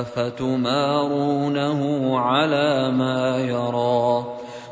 افتمارونه على ما يرى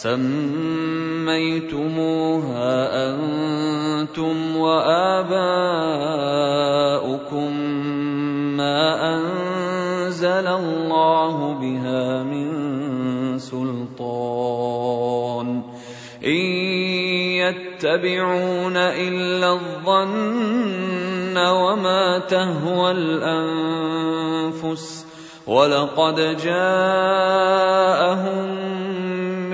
سميتموها أنتم وآباؤكم ما أنزل الله بها من سلطان. إن يتبعون إلا الظن وما تهوى الأنفس ولقد جاءهم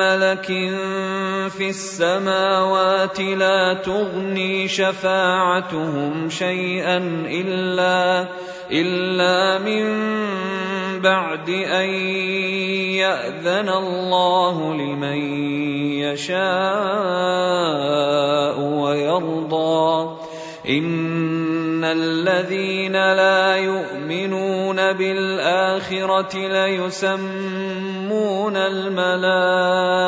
ملك في السماوات لا تغني شفاعتهم شيئا إلا إلا من بعد أن يأذن الله لمن يشاء ويرضى. الذين لا يؤمنون بالآخرة ليسمون الملائكة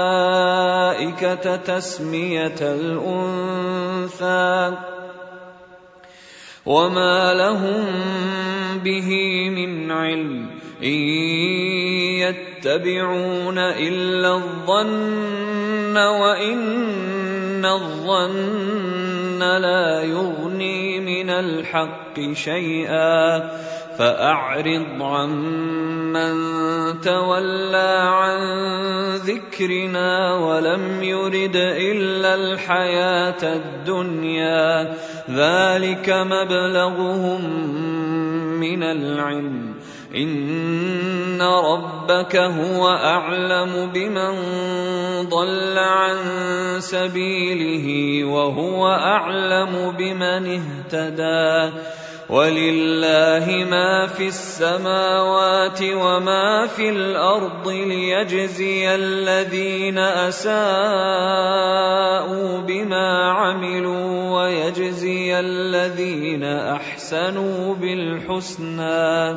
تسمية الأنثى وما لهم به من علم ان يتبعون الا الظن وان الظن لا يغني من الحق شيئا فاعرض عمن تولى عن ذكرنا ولم يرد الا الحياة الدنيا ذلك مبلغهم من العلم. إن ربك هو أعلم بمن ضل عن سبيله وهو أعلم بمن اهتدى. ولله ما في السماوات وما في الأرض ليجزي الذين أساءوا بما عملوا ويجزي الذين أحسنوا بالحسنى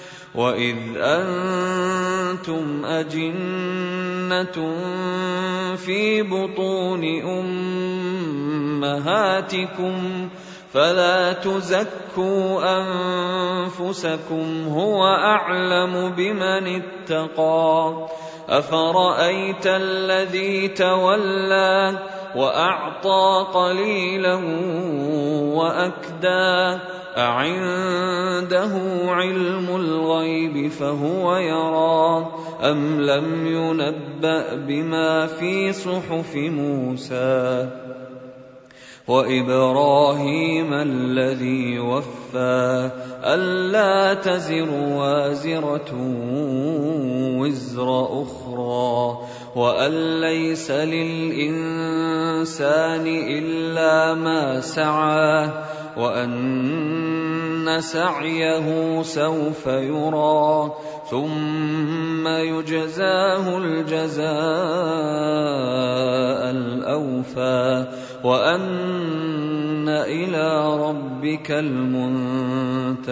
واذ أنتم اجنه في بطون امهاتكم فلا تزكوا انفسكم هو اعلم بمن اتقى افرايت الذي تولى واعطى قليلا وأكدى أعنده علم الغيب فهو يرى أم لم ينبأ بما في صحف موسى وإبراهيم الذي وفى ألا تزر وازرة وزر أخرى وان ليس للانسان الا ما سعى وان سعيه سوف يرى ثم يجزاه الجزاء الاوفى وان إلى ربك المنتهى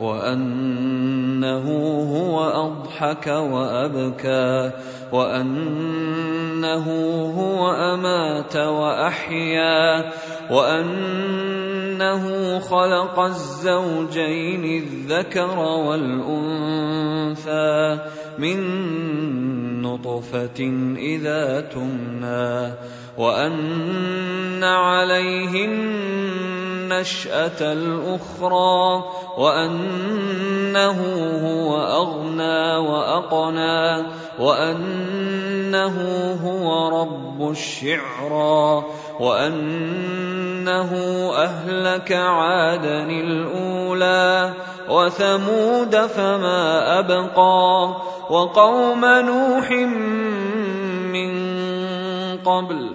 وأنه هو أضحك وأبكى وأنه هو أمات وأحيا وأنه خلق الزوجين الذكر والأنثى من نطفة إذا تمنى وأن عليه النشاه الأخرى وأنه هو أغنى وأقنى وأنه هو رب الشعرى وأنه أهلك عادا الأولى وثمود فما أبقى وقوم نوح من قبل